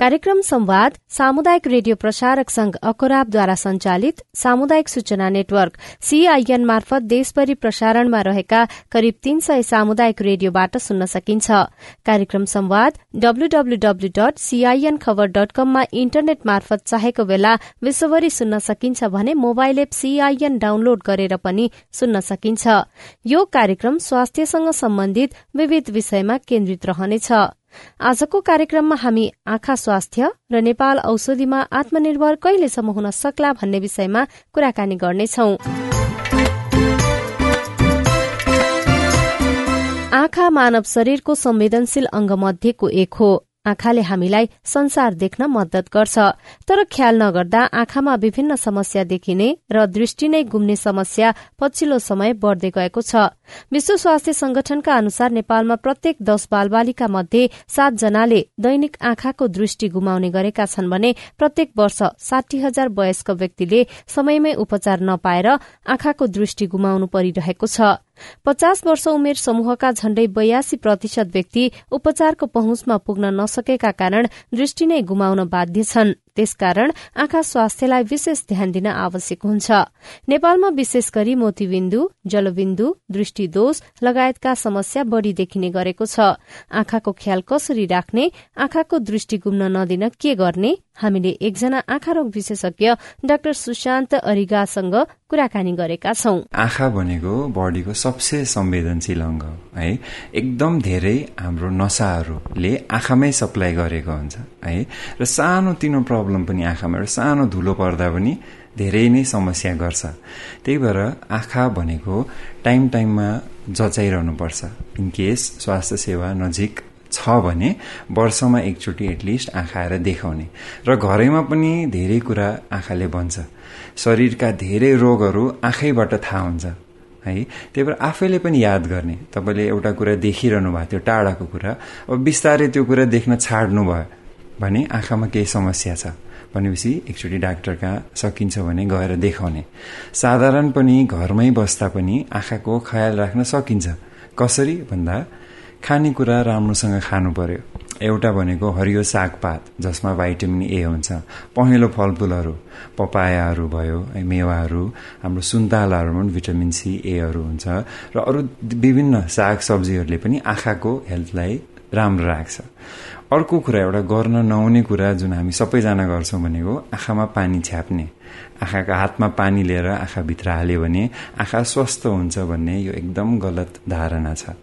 कार्यक्रम संवाद सामुदायिक रेडियो प्रसारक संघ अकोराबद्वारा संचालित सामुदायिक सूचना नेटवर्क सीआईएन मार्फत देशभरि प्रसारणमा रहेका करिब तीन सय सामुदायिक रेडियोबाट सुन्न सकिन्छ। कार्यक्रम संवाद WWW dot CIN Khabar dot कममा इन्टरनेट मार्फत चाहेको बेला विश्वभरि सुन्न सकिन्छ भने मोबाइल एप सीआईएन डाउनलोड गरेर पनि सुन्न सकिन्छ। यो कार्यक्रम स्वास्थ्यसँग सम्बन्धित विविध विषयमा केन्द्रित रहनेछ। आजको कार्यक्रममा हामी आँखा स्वास्थ्य र नेपाल औषधिमा आत्मनिर्भर कहिलेसम्म हुन सक्ला भन्ने विषयमा कुराकानी गर्नेछौ। आँखा मानव शरीरको संवेदनशील अंग मध्येको एक हो। आँखाले हामीलाई संसार देख्न मद्दत गर्छ तर ख्याल नगर्दा आँखामा विभिन्न समस्या देखिने र दृष्टि नै गुम्ने समस्या पछिल्लो समय बढ़दै गएको छ। विश्व स्वास्थ्य संगठनका अनुसार नेपालमा प्रत्येक दश बालबालिका मध्ये सातजनाले दैनिक आँखाको दृष्टि गुमाउने गरेका छन् भने प्रत्येक वर्ष साठी हजार वयस्क व्यक्तिले समयमै उपचार नपाएर आँखाको दृष्टि गुमाउनु परिरहेको छ। पचास वर्ष उमेर समूहका झण्डै बयासी प्रतिशत व्यक्ति उपचारको पहुँचमा पुग्न नसकेका कारण दृष्टि नै गुमाउन बाध्य छन्। त्यसकारण आँखा स्वास्थ्यलाई विशेष ध्यान दिन आवश्यक हुन्छ। नेपालमा विशेष गरी मोतीबिन्दु जलबिन्दु दृष्टिदोष लगायतका समस्या बढ़ी देखिने गरेको छ। आँखाको ख्याल कसरी राख्ने आँखाको दृष्टि गुम्न नदिन के गर्ने? हामीले एकजना आँखा रोग विशेषज्ञ डाक्टर सुशान्त अरिगासँग कुराकानी गरेका छौं। आँखा भनेको बडीको सबसे संवेदनशील अङ्ग है। एकदम धेरै हाम्रो नसाहरूले आँखामै सप्लाई गरेको हुन्छ है। र सानो तिनो प्रब्लम पनि आँखामा एउटा सानो धुलो पर्दा पनि धेरै नै समस्या गर्छ। त्यही भएर आँखा भनेको टाइम टाइममा जचाइरहनुपर्छ। इनकेस स्वास्थ्य सेवा नजिक छ भने वर्षमा एकचोटि एटलिस्ट आँखा आएर देखाउने। र घरैमा पनि धेरै कुरा आँखाले भन्छ। शरीरका धेरै रोगहरू आँखैबाट थाहा हुन्छ। है त्यही भएर आफैले पनि याद गर्ने। तपाईँले एउटा कुरा देखिरहनु भएको थियो टाढाको कुरा। अब बिस्तारै त्यो कुरा देख्न छाड्नु भयो भने आँखामा केही समस्या छ। भनेपछि एकचोटि डाक्टर कहाँ सकिन्छ भने गएर देखाउने। साधारण पनि घरमै बस्दा पनि आँखाको ख्याल राख्न सकिन्छ। कसरी भन्दा खानेकुरा राम्रोसँग खानु पर्यो एउटा भनेको हरियो सागपात जसमा भाइटामिन ए हुन्छ। पहेँलो फलफुलहरू पपायाहरू भयो मेवाहरू हाम्रो सुन्तलाहरूमा पनि भिटामिन सी एहरू हुन्छ र अरू विभिन्न साग सब्जीहरूले पनि आँखाको हेल्थलाई राम्रो राख्छ। अर्को कुरा एउटा गर्न नहुने कुरा जुन हामी सबैजना गर्छौँ भनेको आँखामा पानी छ्याप्ने। आँखाको हातमा पानी लिएर आँखाभित्र हाल्यो भने आँखा स्वस्थ हुन्छ भन्ने यो एकदम गलत धारणा छ।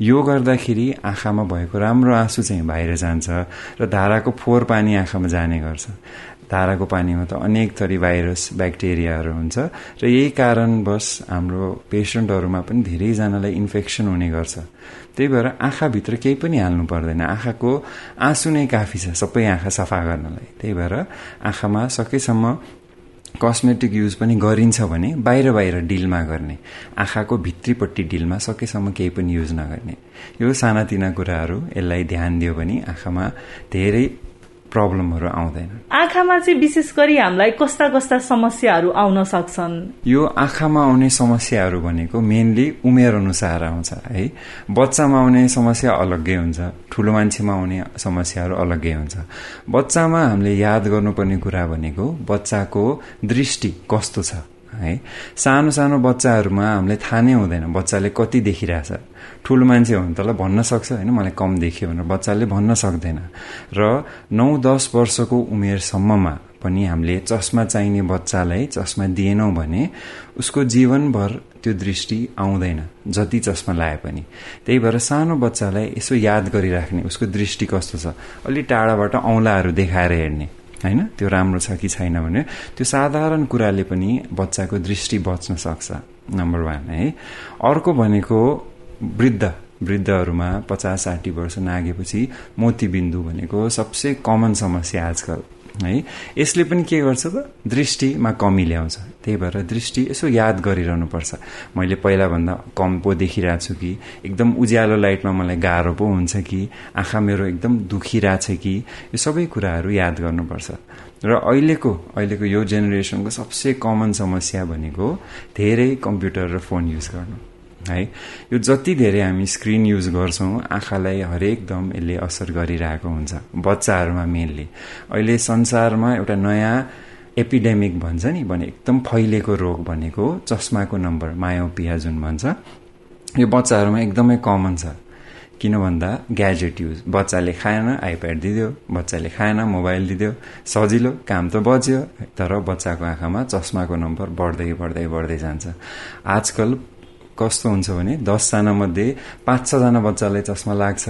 यो गर्दाखेरि आँखामा भएको राम्रो आँसु चाहिँ बाहिर जान्छ र धाराको फोहोर पानी आँखामा जाने गर्छ। धाराको पानीमा त अनेक थरी भाइरस ब्याक्टेरियाहरू हुन्छ र यही कारणवश हाम्रो पेसेन्टहरूमा पनि धेरैजनालाई इन्फेक्सन हुने गर्छ। त्यही भएर आँखाभित्र केही पनि हाल्नु पर्दैन। आँखाको आँसु नै काफी छ सबै आँखा सफा गर्नलाई। त्यही भएर आँखामा सकेसम्म कस्मेटिक युज पनि गरिन्छ भने बाहिर बाहिर डिलमा गर्ने। आँखाको भित्रीपट्टि डिलमा सकेसम्म केही पनि युज नगर्ने। यो सानातिना कुराहरू यसलाई ध्यान दियो भने आँखामा धेरै प्रब्लमहरू आउँदैन। आँखामा चाहिँ विशेष गरी हामीलाई कस्ता कस्ता समस्याहरू आउन सक्छन्? यो आँखामा आउने समस्याहरू भनेको मेनली उमेर अनुसार आउँछ है। बच्चामा आउने समस्या अलग्गै हुन्छ ठुलो मान्छेमा आउने समस्याहरू अलग्गै हुन्छ। बच्चामा हामीले याद गर्नुपर्ने कुरा भनेको बच्चाको दृष्टि कस्तो छ? है। सानो सानो बच्चाहरूमा हामीले थाहा नै हुँदैन बच्चाले कति देखिरहेछ। ठुलो मान्छे हो भने तँलाई भन्न सक्छ होइन मलाई कम देखियो भनेर बच्चाले भन्न सक्दैन। र नौ दस वर्षको उमेरसम्ममा पनि हामीले चस्मा चाहिने बच्चालाई चस्मा दिएनौँ भने उसको जीवनभर त्यो दृष्टि आउँदैन जति चस्मा लाए पनि। त्यही भएर सानो बच्चालाई यसो याद गरिराख्ने उसको दृष्टि कस्तो छ। अलि टाढाबाट औँलाहरू देखाएर हेर्ने। होइन? त्यो राम्रो छ कि छैन भने त्यो साधारण कुराले पनि बच्चाको दृष्टि बच्न सक्छ नम्बर वान है। अर्को भनेको वृद्ध वृद्धहरूमा पचास साठी वर्ष नागेपछि मोतीबिन्दु भनेको सबसे कमन समस्या आजकल। है। यसले पनि के गर्छ त? दृष्टिमा कमी ल्याउँछ। त्यही भएर दृष्टि यसो याद गरिरहनुपर्छ। मैले पहिलाभन्दा कम पो देखिरहेको छु कि एकदम उज्यालो लाइटमा मलाई गाह्रो पो हुन्छ कि आँखा मेरो एकदम दुखिरहेछ कि यो सबै कुराहरू याद गर्नुपर्छ। र अहिलेको अहिलेको यो जेनेरेसनको सबसे कमन समस्या भनेको धेरै कम्प्युटर र फोन युज गर्नु। है। यो जति धेरै हामी स्क्रिन युज गर्छौँ आँखालाई हरेकदम यसले असर गरिरहेको हुन्छ बच्चाहरूमा मेनली अहिले संसारमा एउटा नयाँ एपिडेमिक भन्छ नि भने एकदम फैलिएको रोग भनेको चस्माको नम्बर मायोपिया जुन भन्छ यो बच्चाहरूमा एकदमै कमन छ। किन भन्दा ग्याजेट युज बच्चाले खाएन आइप्याड दिदियो बच्चाले खाएन मोबाइल दिदियो सजिलो काम त बच्यो तर बच्चाको आँखामा चस्माको नम्बर बढ्दै बढ्दै बढ्दै जान्छ। आजकल कस्तो हुन्छ भने दसजना मध्ये पाँच छजना बच्चालाई चस्मा लाग्छ।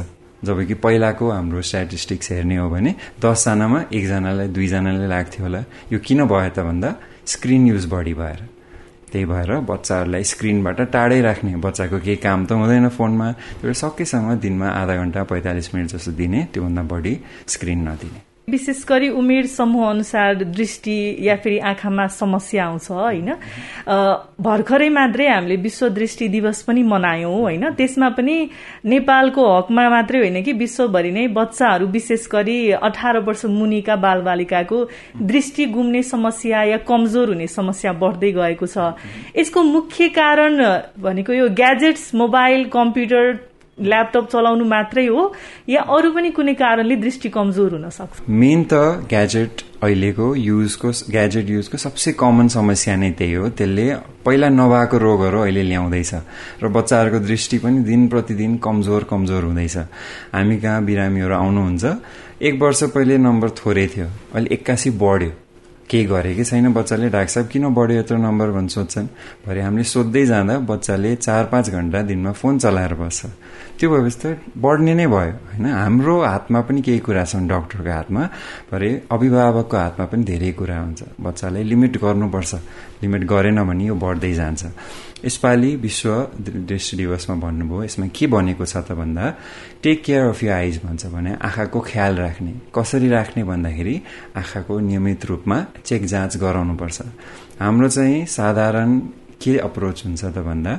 जबकि पहिलाको हाम्रो स्ट्याटिस्टिक्स हेर्ने हो भने दसजनामा एकजनालाई दुईजनालाई लाग्थ्यो होला। यो किन भयो त भन्दा स्क्रिन युज बढी भएर। त्यही भएर बच्चाहरूलाई स्क्रिनबाट टाढै राख्ने बच्चाको केही काम त हुँदैन फोनमा। त्यो सकेसम्म दिनमा आधा घन्टा पैँतालिस मिनट जस्तो दिने त्योभन्दा बढी स्क्रिन नदिने। विशेष गरी उमेर समूह अनुसार दृष्टि या फेरि आँखामा समस्या आउँछ होइन? भर्खरै मात्रै हामीले विश्व दृष्टि दिवस पनि मनायौं होइन? त्यसमा पनि नेपालको हकमा मात्रै होइन कि विश्वभरि नै बच्चाहरू विशेष गरी अठार वर्ष मुनिका बालबालिकाको दृष्टि गुम्ने समस्या या कमजोर हुने समस्या बढ्दै गएको छ। यसको मुख्य कारण भनेको यो ग्याजेट्स मोबाइल कम्प्युटर ल्यापटप चलाउनु मात्रै हो या अरू पनि कुनै कारणले दृष्टि कमजोर हुन सक्छ? मेन त ग्याजेट अहिलेको युजको ग्याजेट युजको सबसे कमन समस्या नै त्यही हो। त्यसले पहिला नभएको रोगहरू अहिले ल्याउँदैछ र बच्चाहरूको दृष्टि पनि दिन प्रतिदिन कमजोर कमजोर हुँदैछ। हामी कहाँ बिरामीहरू आउनुहुन्छ? एक वर्ष पहिले नम्बर थोरै थियो। अहिले एक्कासी बढ्यो। केही गरेकै छैन बच्चाले डाक्टर साहब किन बढ्यो यत्रो नम्बर भन्छ सोध्छन्? भरे हामीले सोध्दै जाँदा बच्चाले चार पाँच घन्टा दिनमा फोन चलाएर बस्छ। त्यो भएपछि त बढ्ने नै भयो होइन? हाम्रो हातमा पनि केही कुरा छन् डक्टरको हातमा भरे अभिभावकको हातमा पनि धेरै कुरा हुन्छ। बच्चालाई लिमिट गर्नुपर्छ। लिमिट गरेन भने यो बढ्दै जान्छ। यसपालि विश्व दृष्टि दिवसमा भन्नुभयो यसमा के भनेको छ त भन्दा टेक केयर अफ यु आइज भन्छ भने आँखाको ख्याल राख्ने। कसरी राख्ने भन्दाखेरि आँखाको नियमित रूपमा चेक जाँच गराउनुपर्छ। हाम्रो चाहिँ साधारण के अप्रोच हुन्छ त भन्दा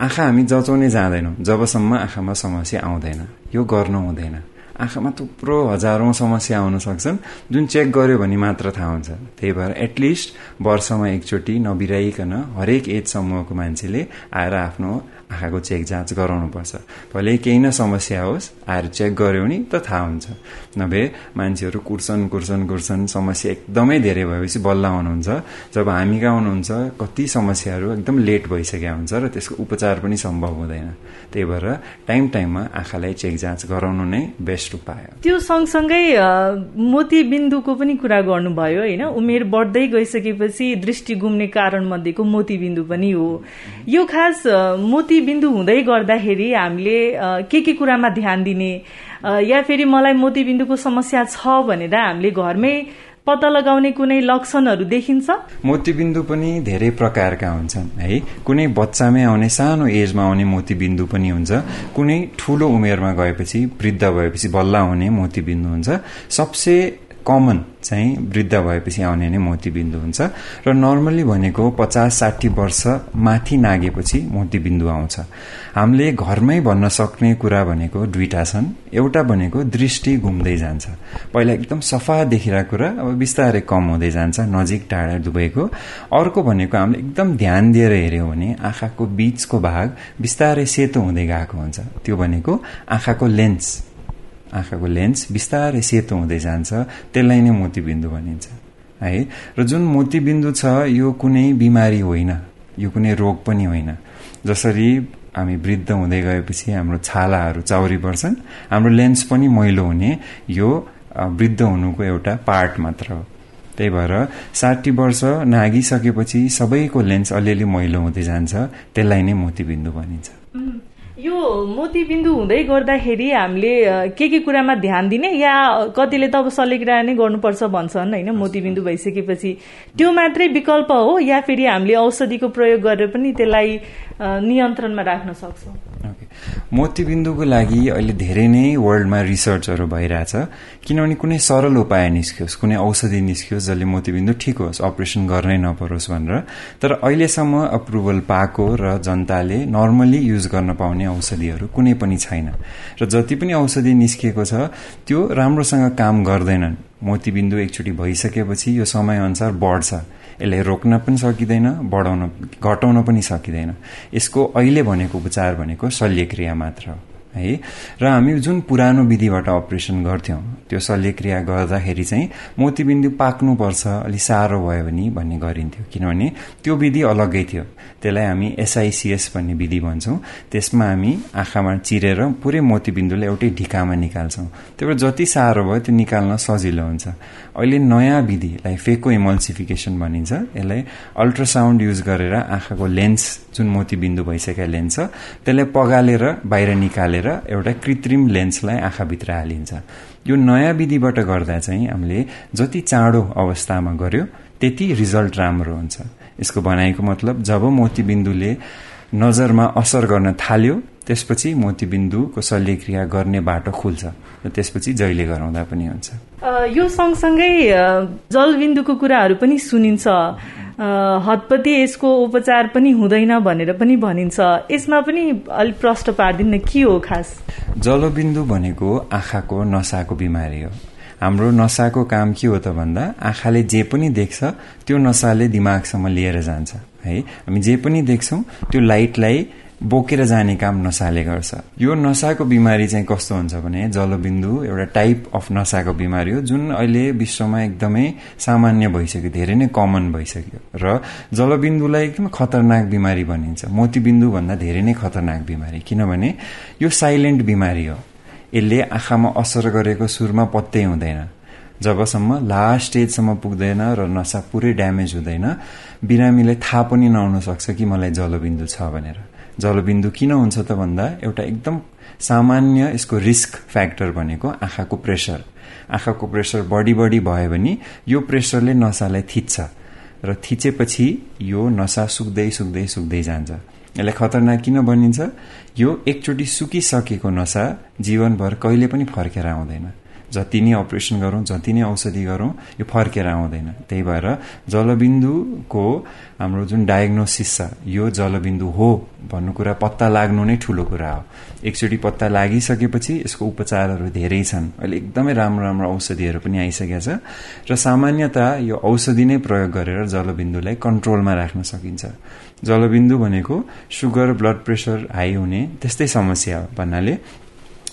आँखा हामी जचाउने जाँदैनौँ। जबसम्म आँखामा समस्या आउँदैन। यो गर्नु हुँदैन। आँखामा थुप्रो हजारौं समस्या आउन सक्छन्। जुन चेक गर्यो भने मात्र थाहा हुन्छ। त्यही भएर एटलिस्ट वर्षमा एकचोटि नबिराइकन हरेक एज समूहको मान्छेले आएर आफ्नो आँखाको चेक जाँच गराउनुपर्छ। भले केही न समस्या होस् आएर चेक गर्यो भने त थाहा हुन्छ। नभए मान्छेहरू कुर्छन् कुर्छन् कुर्छन् समस्या एकदमै धेरै भएपछि बल्ल आउनुहुन्छ जब हामी कहाँ आउनुहुन्छ कति समस्याहरू एकदम लेट भइसकेका हुन्छ र त्यसको उपचार पनि सम्भव हुँदैन। त्यही भएर टाइम टाइममा आँखालाई चेक जाँच गराउनु नै बेस्ट उपाय त्यो सँगसँगै मोतीबिन्दुको पनि कुरा गर्नुभयो होइन? उमेर बढ्दै गइसकेपछि दृष्टि गुम्ने कारण मध्येको मोतीबिन्दु पनि हो। यो खास मोती मोतीबिन्दु हुँदै गर्दाखेरि हामीले के के कुरामा ध्यान दिने या फेरि मलाई मोतीबिन्दुको समस्या छ भनेर हामीले घरमै पत्ता लगाउने कुनै लक्षणहरू देखिन्छ? मोतीबिन्दु पनि धेरै प्रकारका हुन्छन् है। कुनै बच्चामै आउने सानो एजमा आउने मोतीबिन्दु पनि हुन्छ। कुनै ठूलो उमेरमा गएपछि वृद्ध भएपछि बल्ल आउने मोतीबिन्दु हुन्छ। सबसे कमन चाहिँ वृद्ध भएपछि आउने नै मोतीबिन्दु हुन्छ। र नर्मल्ली भनेको पचास साठी वर्ष माथि नागेपछि मोतीबिन्दु आउँछ। हामीले घरमै भन्न सक्ने कुरा भनेको दुईटा छन्। एउटा भनेको दृष्टि घुम्दै जान्छ। पहिला एकदम सफा देखिरहेको कुरा अब बिस्तारै कम हुँदै जान्छ नजिक टाढा डुबेको अर्को भनेको हामीले एकदम ध्यान दिएर हेऱ्यौँ भने आँखाको बीचको भाग बिस्तारै सेतो हुँदै गएको हुन्छ। त्यो भनेको आँखाको लेन्स। आँखाको लेन्स बिस्तारै सेतो हुँदै जान्छ त्यसलाई नै मोतीबिन्दु भनिन्छ। है? र जुन मोतीबिन्दु छ यो कुनै बिमारी होइन। यो कुनै रोग पनि होइन। जसरी हामी वृद्ध हुँदै गएपछि हाम्रो छालाहरू चाउरी पर्छन् हाम्रो लेन्स पनि मैलो हुने यो वृद्ध हुनुको एउटा पार्ट मात्र हो। त्यही भएर साठी वर्ष नागिसकेपछि सबैको लेन्स अलिअलि मैलो हुँदै जान्छ त्यसलाई नै मोतीबिन्दु भनिन्छ। यो मोतीबिन्दु हुँदै गर्दाखेरि हामीले के के कुरामा ध्यान दिने या कतिले त अब सलिग्रा नै गर्नुपर्छ भन्छन् होइन? मोतीबिन्दु भइसकेपछि। त्यो मात्रै विकल्प हो या फेरि हामीले औषधिको प्रयोग गरेर पनि त्यसलाई नियन्त्रणमा राख्न सक्छौँ? मोतीबिन्दुको लागि अहिले धेरै नै वर्ल्डमा रिसर्चहरू भइरहेछ। किनभने कुनै सरल उपाय निस्कियोस् कुनै औषधि निस्कियोस् जसले मोतीबिन्दु ठिक होस् अपरेसन गर्नै नपरोस् भनेर। तर अहिलेसम्म अप्रुभल पाएको र जनताले नर्मली युज गर्न पाउने औषधिहरू कुनै पनि छैन। र जति पनि औषधि निस्किएको छ त्यो राम्रोसँग काम गर्दैनन्। मोतीबिन्दु एकचोटि भइसकेपछि यो समयअनुसार बढ्छ। यसलाई रोक्न पनि सकिँदैन बढाउन घटाउन पनि सकिँदैन। यसको अहिले भनेको उपचार भनेको शल्यक्रिया मात्र हो। है। र हामी जुन पुरानो विधिबाट अपरेसन गर्थ्यौँ त्यो शल्यक्रिया गर्दाखेरि चाहिँ मोतीबिन्दु पाक्नुपर्छ अलिक साह्रो भयो भने भन्ने गरिन्थ्यो। किनभने त्यो विधि अलग्गै थियो। त्यसलाई हामी एसआइसिएस भन्ने विधि भन्छौँ। त्यसमा हामी आँखामा चिरेर पुरै मोतीबिन्दुलाई एउटै ढिकामा निकाल्छौँ। भएर जति साह्रो भयो त्यो निकाल्न सजिलो हुन्छ। अहिले नयाँ विधिलाई फेको इमल्सिफिकेसन भनिन्छ। यसलाई अल्ट्रासाउन्ड युज गरेर आँखाको लेन्स जुन मोतीबिन्दु भइसकेका लेन्स छ त्यसलाई पगालेर बाहिर निकालेर एउटा कृत्रिम लेन्सलाई आँखाभित्र हालिन्छ। यो नयाँ विधिबाट गर्दा चाहिँ हामीले जति चाँडो अवस्थामा गर्यो त्यति रिजल्ट राम्रो हुन्छ। यसको भनाइको मतलब जब मोतीबिन्दुले नजरमा असर गर्न थाल्यो त्यसपछि मोतीबिन्दुको शल्यक्रिया गर्ने बाटो खुल्छ र त्यसपछि जहिले गराउँदा पनि हुन्छ। यो सँगसँगै जलबिन्दुको कुराहरू पनि सुनिन्छ। हतपति यसको उपचार पनि हुँदैन भनेर पनि भनिन्छ। यसमा पनि अलिक प्रष्ट पारिदिनु के हो खास? जलबिन्दु भनेको आँखाको नसाको बिमारी हो। हाम्रो नसाको काम के हो त भन्दा आँखाले जे पनि देख्छ त्यो नसाले दिमागसम्म लिएर जान्छ। है हामी जे पनि देख्छौँ त्यो लाइटलाई बोकेर जाने काम नसाले गर्छ। यो नसाको बिमारी चाहिँ कस्तो हुन्छ भने जलबिन्दु एउटा टाइप अफ नसाको बिमारी हो जुन अहिले विश्वमा एकदमै सामान्य भइसक्यो धेरै नै कमन भइसक्यो। र जलबिन्दुलाई एकदमै खतरनाक बिमारी भनिन्छ। मोतीबिन्दु भन्दा धेरै नै खतरनाक बिमारी। किनभने यो साइलेन्ट बिमारी हो। यसले आँखामा असर गरेको सुरमा पत्तै हुँदैन। जबसम्म लास्ट स्टेजसम्म पुग्दैन र नसा पुरै ड्यामेज हुँदैन बिरामीलाई थाहा पनि नहुन सक्छ कि मलाई जलबिन्दु छ भनेर। जलबिन्दु किन हुन्छ त भन्दा एउटा एकदम सामान्य यसको रिस्क फ्याक्टर भनेको आँखाको प्रेसर। आँखाको प्रेसर बढी बढी भयो भने यो प्रेसरले नसालाई थिच्छ र थिचेपछि यो नसा सुक्दै सुक्दै सुक्दै जान्छ। यसलाई खतरनाक किन भनिन्छ? यो एकचोटि सुकिसकेको नसा जीवनभर कहिले पनि फर्केर आउँदैन। जति नै अपरेसन गरौँ जति नै औषधि गरौँ यो फर्केर आउँदैन। त्यही भएर जलबिन्दुको हाम्रो जुन डायग्नोसिस छ यो जलबिन्दु हो भन्नु कुरा पत्ता लाग्नु नै ठुलो कुरा हो। एकचोटि पत्ता लागिसकेपछि यसको उपचारहरू धेरै छन्। अहिले एकदमै राम्रो राम्रो औषधिहरू पनि आइसकेका छ र सामान्यतः यो औषधि नै प्रयोग गरेर जलबिन्दुलाई कन्ट्रोलमा राख्न सकिन्छ। जलबिन्दु भनेको सुगर ब्लड प्रेसर हाई हुने त्यस्तै समस्या हो भन्नाले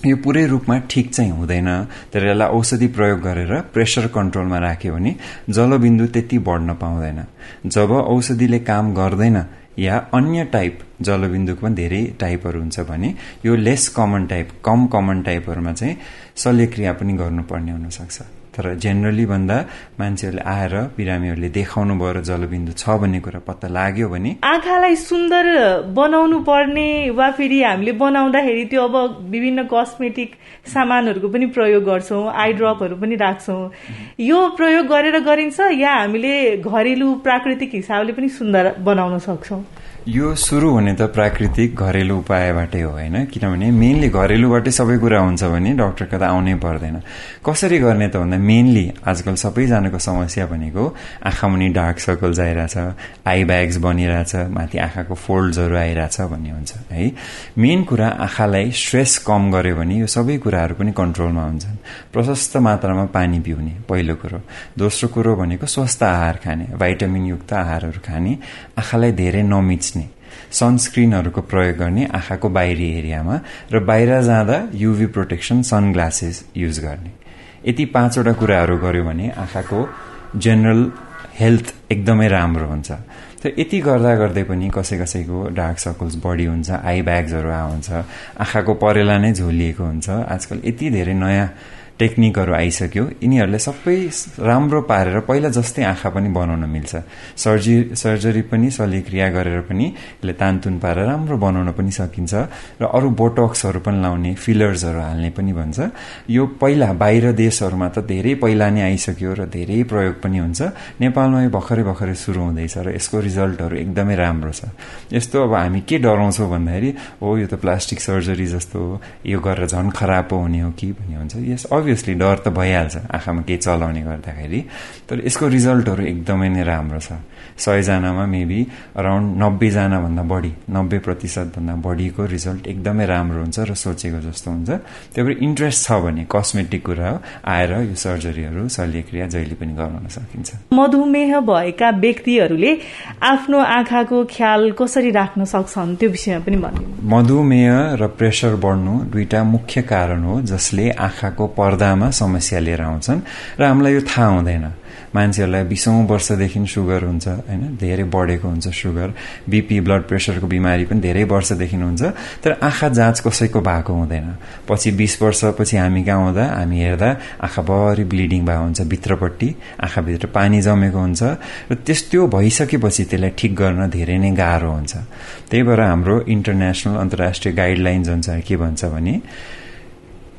यो पुरै रूपमा ठिक चाहिँ हुँदैन। तर यसलाई औषधि प्रयोग गरेर प्रेसर कन्ट्रोलमा राख्यो भने जलबिन्दु त्यति बढ्न पाउँदैन। जब औषधिले काम गर्दैन या अन्य टाइप जलबिन्दुको पनि धेरै टाइपहरू हुन्छ भने यो लेस कमन टाइप कम कमन टाइपहरूमा चाहिँ शल्यक्रिया पनि गर्नुपर्ने हुनसक्छ। तर जेनरली भन्दा मान्छेहरूले आएर बिरामीहरूले देखाउनु भयो र जलबिन्दु छ भन्ने कुरा पत्ता लाग्यो भने आँखालाई सुन्दर बनाउनु पर्ने वा फेरि हामीले बनाउँदाखेरि त्यो अब विभिन्न कस्मेटिक सामानहरूको पनि प्रयोग गर्छौँ आई ड्रपहरू पनि राख्छौँ। यो प्रयोग गरेर गरिन्छ या हामीले घरेलु प्राकृतिक हिसाबले पनि सुन्दर बनाउन सक्छौँ? यो सुरु हुने त प्राकृतिक घरेलु उपायबाटै हो होइन? किनभने मेनली घरेलुबाटै सबै कुरा हुन्छ भने डक्टरको त आउनै पर्दैन। कसरी गर्ने त भन्दा मेनली आजकल सबैजनाको समस्या भनेको आँखा मुनि डार्क सर्कल्स आइरहेछ आई ब्याग्स बनिरहेछ माथि आँखाको फोल्ड्सहरू आइरहेछ भन्ने हुन्छ है? मेन कुरा आँखालाई स्ट्रेस कम गर्यो भने यो सबै कुराहरू पनि कन्ट्रोलमा हुन्छन्। प्रशस्त मात्रामा पानी पिउने पहिलो कुरो। दोस्रो कुरो भनेको स्वस्थ आहार खाने भाइटामिनयुक्त आहारहरू खाने आँखालाई धेरै नमिच बस्ने सनस्क्रिनहरूको प्रयोग गर्ने आँखाको बाहिरी एरियामा र बाहिर जाँदा युभी प्रोटेक्सन सनग्लासेस युज गर्ने। यति पाँचवटा कुराहरू गर्यो भने आँखाको जेनरल हेल्थ एकदमै राम्रो हुन्छ। त यति गर्दा गर्दै पनि कसै कसैको डार्क सर्कल्स बढी हुन्छ आई ब्याग्सहरू आउँछ आँखाको परेला नै झोलिएको हुन्छ। आजकल यति धेरै नयाँ टेक्निकहरू आइसक्यो। यिनीहरूले सबै राम्रो पारेर पहिला जस्तै आँखा पनि बनाउन मिल्छ। सर्जरी सर्जरी पनि शल्यक्रिया गरेर पनि यसले तानतुन पारेर राम्रो बनाउन पनि सकिन्छ र अरू बोटक्सहरू पनि लाउने फिलर्सहरू हाल्ने पनि भन्छ। यो पहिला बाहिर देशहरूमा त धेरै पहिला नै आइसक्यो र धेरै प्रयोग पनि हुन्छ। नेपालमा यो भर्खरै भर्खरै सुरु हुँदैछ र यसको रिजल्टहरू एकदमै राम्रो छ। यस्तो अब हामी के डराउँछौँ भन्दाखेरि हो यो त प्लास्टिक सर्जरी जस्तो यो गरेर झन् खराब हुने हो कि? भन्ने हुन्छ। यस अभियसली डर त भइहाल्छ आँखामा केही चलाउने गर्दाखेरि। तर यसको रिजल्टहरू एकदमै नै राम्रो छ। सयजनामा मेबी अराउन्ड नब्बेजनाभन्दा बढी नब्बे प्रतिशतभन्दा बढीको रिजल्ट एकदमै राम्रो हुन्छ र सोचेको जस्तो हुन्छ। त्यही भएर इन्ट्रेस्ट छ भने कस्मेटिक कुरा हो। आएर यो सर्जरीहरू शल्यक्रिया जहिले पनि गराउन सकिन्छ। मधुमेह भएका व्यक्तिहरूले आफ्नो आँखाको ख्याल कसरी राख्न सक्छन् त्यो विषयमा पनि भन्नु मधुमेह र प्रेसर बढ्नु दुईटा मुख्य कारण हो जसले आँखाको पर्दामा समस्या लिएर आउँछन्। र हामीलाई यो थाहा हुँदैन। मान्छेहरूलाई बिसौँ वर्षदेखि सुगर हुन्छ होइन? धेरै बढेको हुन्छ सुगर बिपी ब्लड प्रेसरको बिमारी पनि धेरै वर्षदेखि हुन्छ तर आँखा जाँच कसैको भएको हुँदैन। पछि बिस वर्षपछि हामी कहाँ हुँदा? हामी हेर्दा आँखाभरि ब्लिडिङ भएको हुन्छ भित्रपट्टि आँखाभित्र पानी जमेको हुन्छ र त्यस्तो भइसकेपछि त्यसलाई ठिक गर्न धेरै नै गाह्रो हुन्छ। त्यही भएर हाम्रो इन्टरनेसनल अन्तर्राष्ट्रिय गाइडलाइन्स अनुसार के भन्छ भने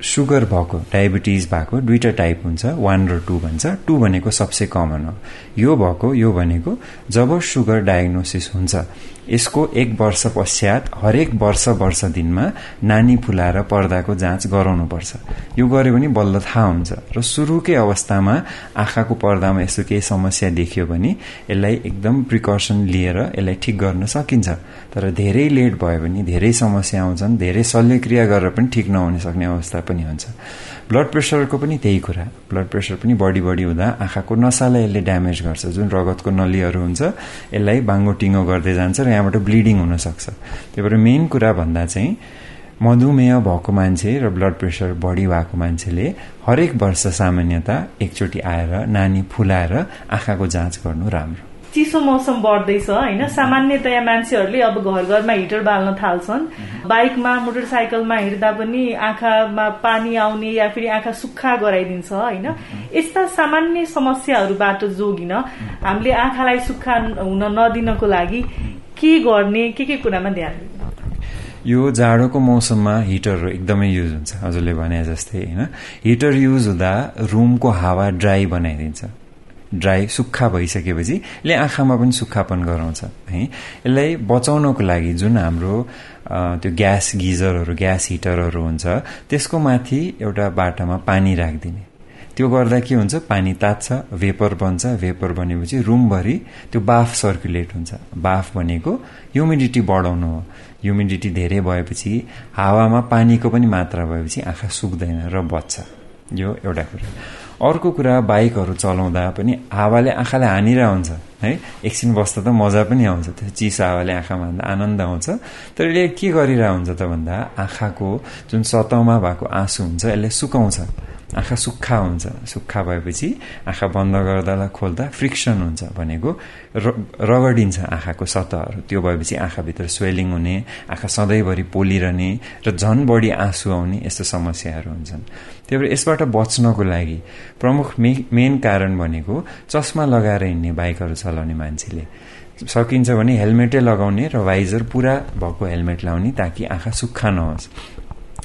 सुगर भएको डायबिटिज भएको दुईवटा टाइप हुन्छ वान र टू भन्छ। टू भनेको सबसे कमन हो। यो भएको यो भनेको जब सुगर डायग्नोसिस हुन्छ यसको एक वर्ष पश्चात हरेक वर्ष वर्ष दिनमा नानी फुलाएर पर्दाको जाँच गराउनुपर्छ। यो गर्यो भने बल्ल थाहा हुन्छ। र सुरुकै अवस्थामा आँखाको पर्दामा यस्तो केही समस्या देखियो भने यसलाई एकदम प्रिकसन लिएर यसलाई ठिक गर्न सकिन्छ। तर धेरै लेट भयो भने धेरै समस्या आउँछन् धेरै शल्यक्रिया गरेर पनि ठिक नहुन सक्ने अवस्था पनि हुन्छ। ब्लड प्रेसरको पनि त्यही कुरा। ब्लड प्रेसर पनि बढी बढी हुँदा आँखाको नसालाई यसले ड्यामेज गर्छ। जुन रगतको नलीहरू हुन्छ यसलाई बाङ्गो टिङ्गो गर्दै जान्छ र यहाँबाट ब्लिडिङ हुनसक्छ त्यही भएर मेन कुरा भन्दा चाहिँ मधुमेह भएको मान्छे र ब्लड प्रेसर बढी भएको मान्छेले हरेक वर्ष सामान्यता एकचोटि आएर नानी फुलाएर आँखाको जाँच गर्नु राम्रो। चिसो मौसम बढ्दैछ होइन सामान्यतया मान्छेहरूले अब घर घरमा हिटर बाल्न थाल्छन्। बाइकमा मोटरसाइकलमा हिँड्दा पनि आँखामा पानी आउने या फेरि आँखा सुक्खा गराइदिन्छ होइन? यस्ता सामान्य समस्याहरूबाट जोगिन हामीले आँखालाई सुक्खा हुन नदिनको लागि के गर्ने के के कुरामा ध्यान यो जाडोको मौसममा हिटरहरू एकदमै युज हुन्छ हजुरले भने जस्तै होइन? हिटर युज हुँदा रुमको हावा ड्राई बनाइदिन्छ। ड्राई सुक्खा भइसकेपछि यसले आँखामा पनि सुक्खापन गराउँछ है? यसलाई बचाउनको लागि जुन हाम्रो त्यो ग्यास गिजरहरू ग्यास हिटरहरू हुन्छ त्यसको माथि एउटा बाटामा पानी राखिदिने। त्यो गर्दा के हुन्छ? पानी तात्छ भेपर बन्छ भेपर बनेपछि रुमभरि त्यो बाफ सर्कुलेट हुन्छ। बाफ भनेको ह्युमिडिटी बढाउनु हो। ह्युमिडिटी धेरै भएपछि हावामा पानीको पनि मात्रा भएपछि आँखा सुक्दैन र बच्छ। यो एउटा कुरा। अर्को कुरा बाइकहरू चलाउँदा पनि हावाले आँखाले हानिरह हुन्छ है? एकछिन बस्दा त मजा पनि आउँछ त्यो चिसो हावाले आँखामा हान्दा आनन्द आउँछ। तर यसले के गरिरह हुन्छ त भन्दा आँखाको जुन सतहमा भएको आँसु हुन्छ यसले सुकाउँछ। आँखा सुक्खा हुन्छ सुक्खा भएपछि आँखा बन्द गर्दा खोल्दा फ्रिक्सन हुन्छ भनेको रगडिन्छ आँखाको सतहहरू। त्यो भएपछि आँखाभित्र स्वेलिङ हुने आँखा सधैँभरि पोलिरहने र झन बढी आँसु आउने यस्तो समस्याहरू हुन्छन्। त्यही भएर यसबाट बच्नको लागि प्रमुख मेन कारण भनेको चस्मा लगाएर हिँड्ने बाइकहरू चलाउने मान्छेले। सकिन्छ भने हेलमेटै लगाउने र वाइजर पुरा भएको हेलमेट लाउने ताकि आँखा सुक्खा नहोस्।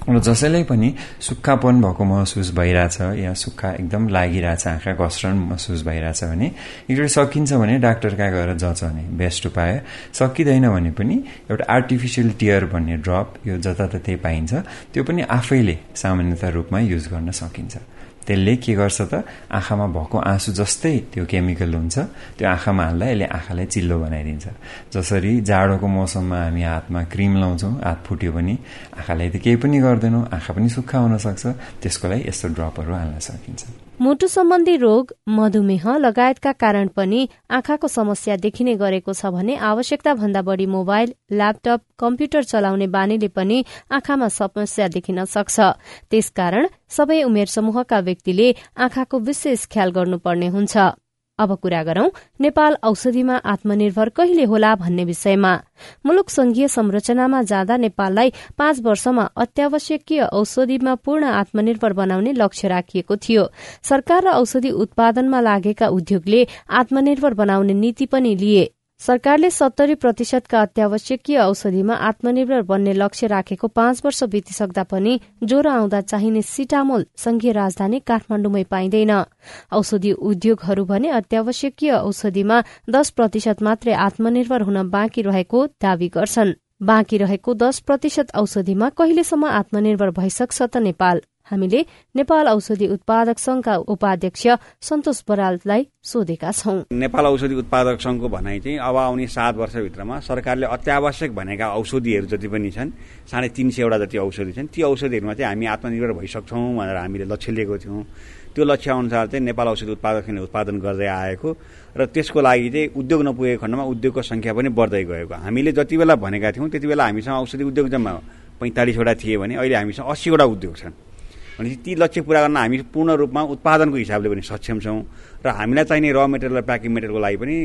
र जसैलाई पनि सुक्खापन भएको महसुस भइरहेछ या सुक्खा एकदम लागिरहेछ आँखा घस्रन महसुस भइरहेछ भने एकचोटि सकिन्छ भने डाक्टर कहाँ गएर जचाउने बेस्ट उपाय। सकिँदैन भने पनि एउटा आर्टिफिसियल टियर भन्ने ड्रप यो जताततै पाइन्छ। त्यो पनि आफैले सामान्यता रूपमा युज गर्न सकिन्छ। त्यसले के गर्छ त? आँखामा भएको आँसु जस्तै त्यो केमिकल हुन्छ। त्यो आँखामा हाल्दा यसले आँखालाई चिल्लो बनाइदिन्छ। जसरी जाडोको मौसममा हामी हातमा क्रिम लाउँछौँ हात फुट्यो भने आँखालाई त केही पनि गर्दैनौँ आँखा पनि सुक्खा हुन सक्छ। त्यसको लागि यस्तो ड्रपहरू हाल्न सकिन्छ। मुटु सम्बन्धी रोग मधुमेह लगायतका कारण पनि आँखाको समस्या देखिने गरेको छ भने आवश्यकता भन्दा बढी मोबाइल ल्यापटप कम्प्युटर चलाउने बानीले पनि आँखामा समस्या देखिन सक्छ। त्यसकारण सबै उमेर समूहका व्यक्तिले आँखाको विशेष ख्याल गर्नुपर्ने हुन्छ। अब कुरा गरौं नेपाल औषधिमा आत्मनिर्भर कहिले होला भन्ने विषयमा। मुलुक संघीय संरचनामा जाँदा नेपाललाई पाँच वर्षमा अत्यावश्यकीय औषधिमा पूर्ण आत्मनिर्भर बनाउने लक्ष्य राखिएको थियो। सरकार र औषधि उत्पादनमा लागेका उद्योगले आत्मनिर्भर बनाउने नीति पनि लिए। सरकारले सत्तरी प्रतिशतका अत्यावश्यकीय औषधिमा आत्मनिर्भर बन्ने लक्ष्य राखेको पाँच वर्ष बितिसक्दा पनि ज्वरो आउँदा चाहिने सिटामोल संघीय राजधानी काठमाण्डुमै पाइँदैन। औषधि उद्योगहरू भने अत्यावश्यकीय औषधिमा दश प्रतिशत मात्रै आत्मनिर्भर हुन बाँकी रहेको दावी गर्छन्। बाँकी रहेको दश प्रतिशत औषधिमा कहिलेसम्म आत्मनिर्भर भइसक्छ त नेपाल? हामीले नेपाल औषधि उत्पादक संघका उपाध्यक्ष सन्तोष बराललाई सोधेका छौं। नेपाल औषधि उत्पादक संघको भनाइ चाहिँ अब आउने सात वर्षभित्रमा सरकारले अत्यावश्यक भनेका औषधिहरू जति पनि छन् साढे तिन सयवटा जति औषधि छन् ती औषधिहरूमा चाहिँ हामी आत्मनिर्भर भइसक्छौँ भनेर हामीले लक्ष्य लिएको थियौँ। त्यो लक्ष्य अनुसार चाहिँ नेपाल औषधि उत्पादकले उत्पादन गर्दै आएको र त्यसको लागि चाहिँ उद्योग नपुगेको खण्डमा उद्योगको संख्या पनि बढ्दै गएको। हामीले जति बेला भनेका थियौँ त्यति बेला हामीसँग औषधि उद्योग जम्मा पैँतालिसवटा थिए भने अहिले हामीसँग अस्सीवटा उद्योग छन्। भनेपछि ती लक्ष्य पुरा गर्न हामी पूर्ण रूपमा उत्पादनको हिसाबले पनि सक्षम छौँ। र हामीलाई चाहिने र मेटेरियल र प्याकिङ मेटेरियलको लागि पनि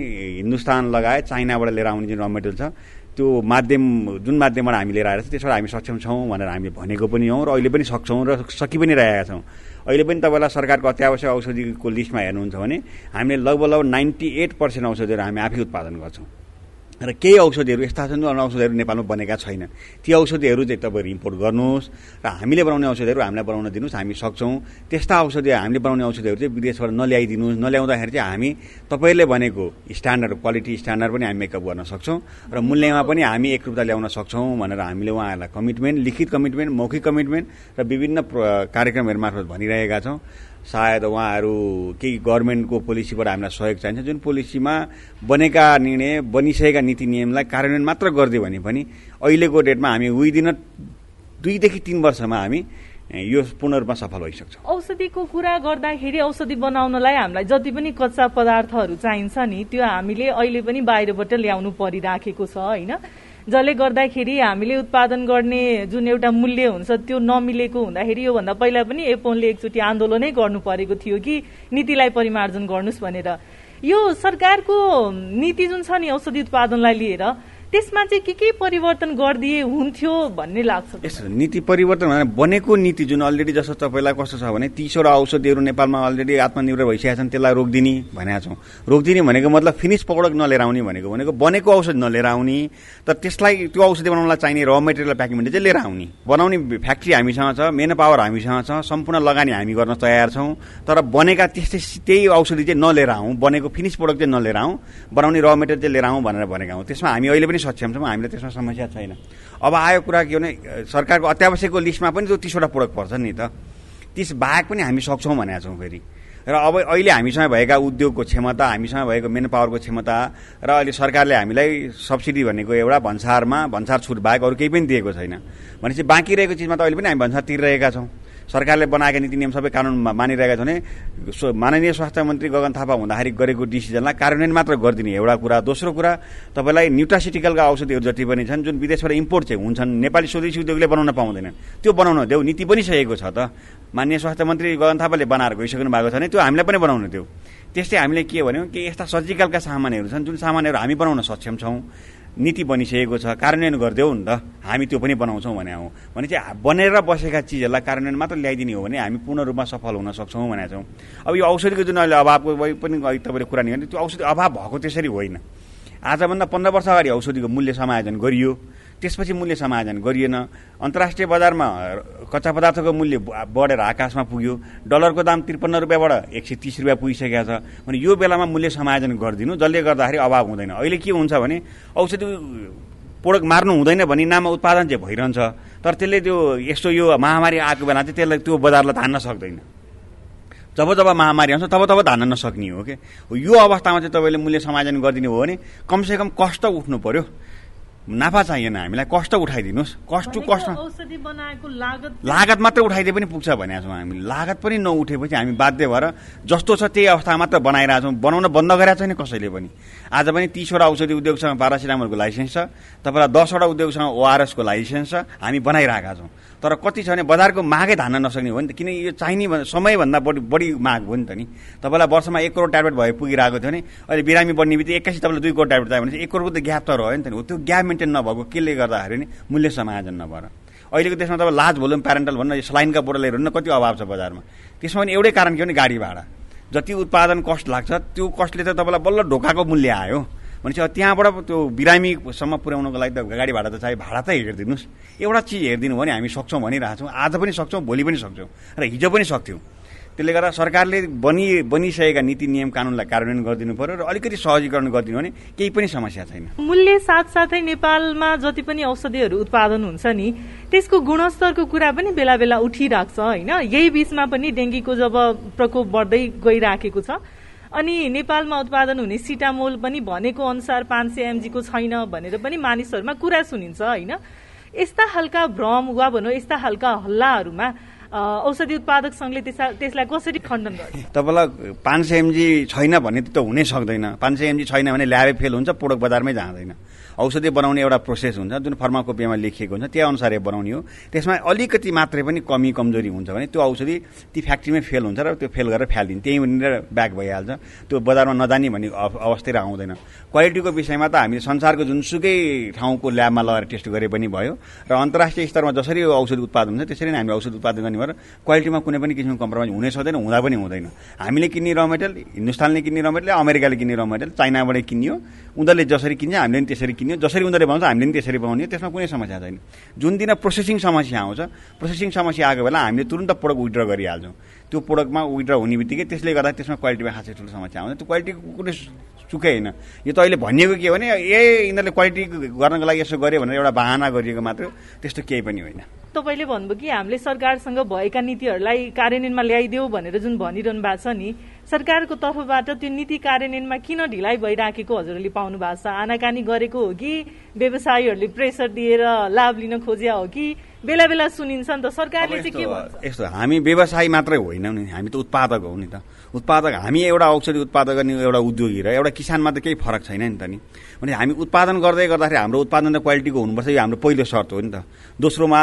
हिन्दुस्तान लगायत चाइनाबाट लिएर आउने जुन र मेटेरियल छ त्यो माध्यम जुन माध्यमबाट हामी लिएर आएर त्यसबाट हामी सक्षम छौँ भनेर हामीले भनेको पनि हौँ र अहिले पनि सक्छौँ र सकि पनि रहेका छौँ। अहिले पनि तपाईँलाई सरकारको अत्यावश्यक औषधिको लिस्टमा हेर्नुहुन्छ भने हामीले लगभग लगभग नाइन्टी एट पर्सेन्ट औषधिहरू हामी आफै उत्पादन गर्छौँ। र केही औषधिहरू यस्ता छन् जुन औषधिहरू नेपालमा बनेका छैन। ती औषधिहरू चाहिँ तपाईँहरू इम्पोर्ट गर्नुहोस् र हामीले बनाउने औषधिहरू हामीलाई बनाउन दिनुहोस् हामी सक्छौँ। त्यस्ता औषधि हामीले बनाउने औषधिहरू चाहिँ विदेशबाट नल्याइदिनुहोस्। नल्याउँदाखेरि चाहिँ हामी तपाईँहरूले भनेको स्ट्यान्डर्ड क्वालिटी स्ट्यान्डर्ड पनि हामी मेकअप गर्न सक्छौँ र मूल्यमा पनि हामी एक रूपता ल्याउन सक्छौँ भनेर हामीले उहाँहरूलाई कमिटमेन्ट लिखित कमिटमेन्ट मौखिक कमिटमेन्ट र विभिन्न कार्यक्रमहरू मार्फत भनिरहेका छौँ। सायद उहाँहरू केही गभर्मेन्टको पोलिसीबाट हामीलाई सहयोग चाहिन्छ। जुन पोलिसीमा बनेका निर्णय बनिसकेका नीति नियमलाई कार्यान्वयन मात्र गरिदियो भने पनि अहिलेको डेटमा हामी विदिन दुईदेखि तिन वर्षमा हामी यो पूर्ण रूपमा सफल भइसक्छ। औषधिको कुरा गर्दाखेरि औषधि बनाउनलाई हामीलाई जति पनि कच्चा पदार्थहरू चाहिन्छ नि त्यो हामीले अहिले पनि बाहिरबाट ल्याउनु परिराखेको छ होइन? जसले गर्दाखेरि हामीले उत्पादन गर्ने जुन एउटा मूल्य हुन्छ त्यो नमिलेको हुँदाखेरि योभन्दा पहिला पनि एपोनले एकचोटि आन्दोलनै गर्नु परेको थियो कि नीतिलाई परिमार्जन गर्नुहोस् भनेर। यो सरकारको नीति जुन छ नि औषधि उत्पादनलाई लिएर त्यसमा चाहिँ के के परिवर्तन गरिदिए हुन्थ्यो भन्ने लाग्छ। यस्तो नीति परिवर्तन भने बनेको नीति जुन अलरेडी जस्तो तपाईँलाई कस्तो छ भने तिसवटा औषधिहरू नेपालमा अलरेडी आत्मनिर्भर भइसकेका छन् त्यसलाई रोकिदिने भनेका छौँ। रोकिदिने भनेको मतलब फिनिस प्रडक्ट नलिएर आउने भनेको भनेको बनेको औषधि नलिएर आउने तर त्यसलाई त्यो औषधि बनाउनलाई चाहिने र मेटेरियल प्याकिङ चाहिँ लिएर आउने। बनाउने फ्याक्ट्री हामीसँग छ मेन पावर हामीसँग छ सम्पूर्ण लगानी हामी गर्न तयार छौँ। तर बनेका त्यस्तै त्यही औषधि चाहिँ नलिएर आउँ बनेको फिनिस प्रडक्ट चाहिँ नलिएर आउँ बनाउने र मेटेरियल चाहिँ लिएर आउँ भनेर भनेका हौँ। त्यसमा हामी अहिले पनि सक्षम छौँ हामीलाई त्यसमा समस्या छैन। अब आयो कुरा के भने सरकारको अत्यावश्यकको लिस्टमा पनि त्यो तिसवटा प्रोडक्ट पर्छ नि त तिस बाहेक पनि हामी सक्छौँ भनेका छौँ फेरि। र अब अहिले हामीसँग भएका उद्योगको क्षमता हामीसँग भएको मेन पावरको क्षमता र अहिले सरकारले हामीलाई सब्सिडी भनेको एउटा भन्सारमा भन्सार छुट बाहेक अरू केही पनि दिएको छैन। भनेपछि बाँकी रहेको चिजमा त अहिले पनि हामी भन्सार तिरिरहेका छौँ। सरकारले बनाएका नीति नियम सबै कानुन मानिरहेका छन् भने माननीय स्वास्थ्य मन्त्री गगन थापा हुँदाखेरि गरेको डिसिजनलाई कार्यान्वयन मात्र गरिदिने एउटा कुरा। दोस्रो कुरा तपाईँलाई न्युट्रासिटिकलका औषधिहरू जति पनि छन् जुन विदेशबाट इम्पोर्ट चाहिँ हुन्छन् नेपाली स्वदेशी उद्योगले बनाउन पाउँदैन। त्यो बनाउन देऊ नीति पनि सकेको छ त। मान्य स्वास्थ्य मन्त्री गगन थापाले बनाएर गइसक्नु भएको छ भने त्यो हामीलाई पनि बनाउनु देऊ। त्यस्तै हामीले के भन्यौँ कि यस्ता सर्जिकलका सामानहरू छन् जुन सामानहरू हामी बनाउन सक्षम छौँ। नीति बनिसकेको छ कार्यान्वयन गरिदेऊ नि त। हामी त्यो पनि बनाउँछौँ भने हौ। भने चाहिँ बनेर बसेका चिजहरूलाई कार्यान्वयन मात्र ल्याइदिने हो भने हामी पूर्ण रूपमा सफल हुन सक्छौँ भनेका छौँ। अब यो औषधिको जुन अहिले अभावको पनि तपाईँले कुरा नि त्यो औषधि अभाव भएको त्यसरी होइन। आजभन्दा पन्ध्र वर्ष अगाडि औषधिको मूल्य समायोजन गरियो। त्यसपछि मूल्य समायोजन गरिएन। अन्तर्राष्ट्रिय बजारमा कच्चा पदार्थको मूल्य बढेर आकाशमा पुग्यो। डलरको दाम त्रिपन्न रुपियाँबाट एक सय तिस रुपियाँ पुगिसकेको छ। भने यो बेलामा मूल्य समायोजन गरिदिनु जसले गर्दाखेरि अभाव हुँदैन। अहिले के हुन्छ भने औषधि प्रोडक्ट मार्नु हुँदैन भने नाममा उत्पादन चाहिँ भइरहन्छ तर त्यसले त्यो यस्तो यो महामारी आएको बेला चाहिँ त्यसलाई त्यो बजारलाई धान्न सक्दैन। जब जब महामारी आउँछ तब तब धान्न नसक्ने हो कि यो अवस्थामा चाहिँ तपाईँले मूल्य समायोजन गरिदिनु हो भने कमसेकम कष्ट उठ्नु पर्यो। नाफा चाहिएन हामीलाई। कष्ट उठाइदिनुहोस्। कस्ट टु कस्ट औषधि बनाएको लागत मात्रै उठाइदिए पनि पुग्छ भनेको छौँ हामी। लागत पनि नउठेपछि हामी बाध्य भएर जस्तो छ त्यही अवस्था मात्र बनाइरहेको छौँ बनाउन बन्द गरेको छैन कसैले पनि। आज पनि तिसवटा औषधि उद्योगसँग पारासिटामोलको लाइसेन्स छ। तपाईँलाई दसवटा उद्योगसँग ओआरएसको लाइसेन्स छ। हामी बनाइरहेका छौँ। तर कति छ भने बजारको मागै धान्न नसक्ने हो नि त। किन यो चाहिने समयभन्दा बढी बढी माग हो नि त नि। तपाईँलाई वर्षमा एक करोड ट्याब्लेट भए पुगिरहेको थियो भने अहिले बिरामी बढ्ने बित्तिकै एक्कासी तपाईँलाई दुई करोड ट्याब्लेट चाहियो भने एक करोडको त ग्याप त रह्यो नि त हो त्यो ग्याप मेन्टेन नभएको केले गर्दाखेरि नि मूल्य समायोजन नभएर। अहिलेको देशमा तपाईँ लाज भोल्युम प्यारेन्टल भन्नु स्लाइनका बोटलहरू न कति अभाव छ बजारमा। त्यसमा पनि एउटै कारण के भने गाडी भाडा। जति उत्पादन कस्ट लाग्छ त्यो कस्टले त तपाईँलाई बल्ल ढोकाको मूल्य आयो। भनेपछि त्यहाँबाट त्यो बिरामीसम्म पुर्याउनको लागि त गाडी भाडा त चाहियो। भाडा त हेरिदिनुहोस्। एउटा चिज हेरिदिनु भने हामी सक्छौँ भनिरहेछौँ। आज पनि सक्छौँ भोलि पनि सक्छौँ। र हिजो पनि सक्थ्यौँ। त्यसले गर्दा सरकारले बनि बनिसकेका नीति नियम कानुनलाई कार्यान्वयन गरिदिनु पर्यो र अलिकति सहजीकरण गरिदिनु भने केही पनि समस्या छैन। मूल्य साथसाथै नेपालमा जति पनि औषधिहरू उत्पादन हुन्छ नि त्यसको गुणस्तरको कुरा पनि बेला बेला उठिरहेको छ होइन? यही बिचमा पनि डेङ्गीको जब प्रकोप बढ्दै गइराखेको छ अनि नेपालमा उत्पादन हुने सिटामोल पनि भनेको अनुसार पाँच सय एमजीको छैन भनेर पनि मानिसहरूमा कुरा सुनिन्छ होइन? यस्ता खालका भ्रम वा भनौँ यस्ता खालका हल्लाहरूमा औषधि उत्पादक संघले त्यसलाई कसरी खण्डन गर्छ? तपाईँलाई पाँच सय एमजी छैन भने त हुनै सक्दैन। पाँच सय एमजी छैन भने ल्याबे फेल हुन्छ प्रोडक्ट बजारमै जाँदैन। औषधि बनाउने एउटा प्रोसेस हुन्छ जुन फर्माकोपियामा लेखिएको हुन्छ त्यो अनुसार बनाउने हो। त्यसमा अलिकति मात्रै पनि कमी कमजोरी हुन्छ भने त्यो औषधि ती फ्याक्ट्रीमै फेल हुन्छ र त्यो फेल गरेर फ्यालिदिन्छ त्यहीँ भनेर ब्याक भइहाल्छ। त्यो बजारमा नजाने भन्ने अवस्था आउँदैन। क्वालिटीको विषयमा त हामीले संसारको जुनसुकै ठाउँको ल्याबमा लगाएर टेस्ट गरे पनि भयो र अन्तर्राष्ट्रिय स्तरमा जसरी औषधि उत्पादन हुन्छ त्यसरी नै हामीले औषध उत्पादन गर्ने भएर क्वालिटीमा कुनै पनि किसिमको कम्प्रोमाइज हुनै सक्दैन हुँदा पनि हुँदैन। हामीले किन्ने र मेटेरियल हिन्दुस्तानले किन्ने र मेटेरियल अमेरिकाले किन्ने र मेटेरियल चाइनाबाटै किनियो। उनीहरूले जसरी किन्छ हामीले पनि त्यसरी किन्यो। जसरी उनीहरूले बनाउँछ हामीले पनि त्यसरी बनाउने त्यसमा कुनै समस्या छैन। जुन दिन प्रोसेसिङ समस्या आउँछ प्रोसेसिङ समस्या आएको बेला हामीले तुरन्त प्रोडक्ट विड्र गरिहाल्छौँ। त्यो प्रोडक्टमा विड्र हुने बित्तिकै त्यसले गर्दा त्यसमा क्वालिटीमा खासै ठुलो समस्या आउँछ। त्यो क्वालिटीको कुनै सुकै होइन। यो त अहिले भनिएको के हो भने ए यिनीहरूले क्वालिटी गर्नको लागि यसो गर्यो भनेर एउटा बाहना गरिएको मात्र त्यस्तो केही पनि होइन। तपाईँले भन्नुभयो कि हामीले सरकारसँग भएका नीतिहरूलाई कार्यान्वयनमा ल्याइदेऊ भनेर जुन भनिरहनु भएको छ नि सरकारको तर्फबाट त्यो नीति कार्यान्वयनमा किन ढिलाइ भइराखेको हजुरहरूले पाउनु भएको छ? आनाकानी गरेको हो कि व्यवसायीहरूले प्रेसर दिएर लाभ लिन खोजिया हो कि बेला बेला सुनिन्छ नि त? सरकारले चाहिँ के भन्छ? यस्तो हामी व्यवसायी मात्रै होइनौँ नि। हामी त उत्पादक हो नि त। उत्पादक हामी एउटा औषधि उत्पादक गर्ने एउटा उद्योगी र एउटा किसानमा त केही फरक छैन नि त नि। भने हामी उत्पादन गर्दै गर्दाखेरि हाम्रो उत्पादन त क्वालिटीको हुनुपर्छ यो हाम्रो पहिलो सर्त हो नि त। दोस्रोमा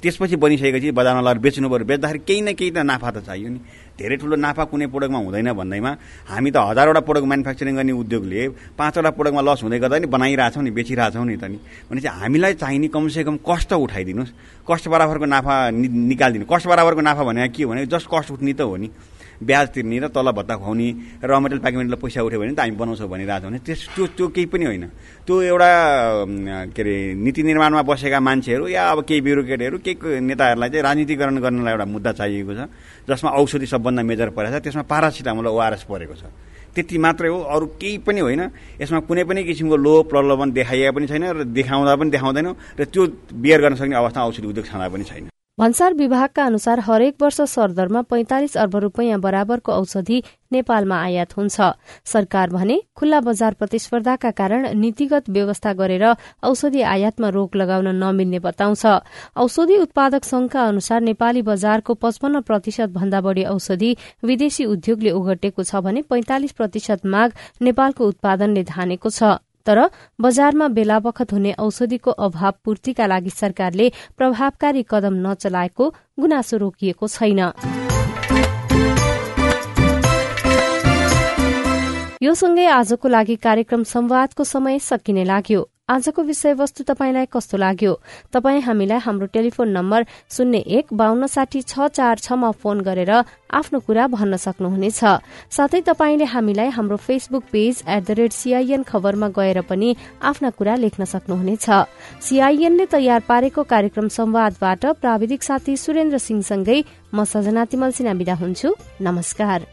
त्यसपछि बनिसकेपछि बजारमा लगेर बेच्नु पऱ्यो बेच्दाखेरि केही न केही त नाफा त चाहियो नि। धेरै ठुलो नाफा कुनै प्रोडक्टमा हुँदैन भन्दैमा हामी त हजारवटा प्रोडक्ट म्यानुफ्याक्चरिङ गर्ने उद्योगले पाँचवटा प्रोडक्टमा लस हुँदै गर्दा नि बनाइरहेछौँ नि बेचिरहेछौँ नि त नि। भने चाहिँ हामीलाई चाहिने कमसेकम कस्ट उठाइदिनुहोस्। कस्ट बराबरको नाफा निकालिदिनु। कस्ट बराबरको नाफा भनेको के भने जस्ट कस्ट उठ्ने त हो नि। ब्याज तिर्ने र तल भत्ता खुवाउने र मेटेरियल प्याकेमेन्टलाई पैसा उठ्यो भने त हामी बनाउँछौँ भनिरहेको छौँ भने त्यस त्यो त्यो केही पनि होइन। त्यो एउटा के अरे नीति निर्माणमा बसेका मान्छेहरू या अब केही ब्युरोक्रेटहरू केही नेताहरूलाई चाहिँ राजनीतिकरण गर्नलाई एउटा मुद्दा चाहिएको छ। जसमा औषधि सबभन्दा मेजर परेको छ त्यसमा पारासिटामोल ओआरएस परेको छ। त्यति मात्रै हो अरू केही पनि होइन। यसमा कुनै पनि किसिमको लो प्रलोभन देखाइएको पनि छैन र देखाउँदा पनि देखाउँदैनौँ र त्यो बियर गर्न सक्ने अवस्था औषधि उद्योग छँदा पनि छैन। भन्सार विभागका अनुसार हरेक वर्ष सरदरमा पैंतालिस अर्ब रूपियाँ बराबरको औषधि नेपालमा आयात हुन्छ। सरकार भने खुल्ला बजार प्रतिस्पर्धाका कारण नीतिगत व्यवस्था गरेर औषधि आयातमा रोक लगाउन नमिल्ने बताउँछ। औषधि उत्पादक संघका अनुसार नेपाली बजारको पचपन्न प्रतिशत भन्दा बढ़ी औषधि विदेशी उद्योगले ओगटेको छ भने पैंतालिस प्रतिशत माग नेपालको उत्पादनले धानेको छ। तर बजारमा बेला बखत हुने औषधिको अभाव पूर्तिका लागि सरकारले प्रभावकारी कदम नचलाएको गुनासो रोकिएको छैन। यो सँगै आजको लागि कार्यक्रम संवादको समय सकिने लाग्यो। आजको विषयवस्तु तपाईँलाई कस्तो लाग्यो? तपाईँ हामीलाई हाम्रो टेलिफोन नम्बर शून्य एक बान्न साठी छ चार छमा फोन गरेर आफ्नो कुरा भन्न सक्नुहुनेछ। साथै तपाईँले हामीलाई हाम्रो Facebook page at the rate CIN खबरमा गएर पनि आफ्ना कुरा लेख्न सक्नुहुनेछ। सीआईएनले तयार पारेको कार्यक्रम संवादबाट प्राविधिक साथी सुरेन्द्र सिंहसँगै म सजना तिमल सिना विदा हुन्छु। नमस्कार।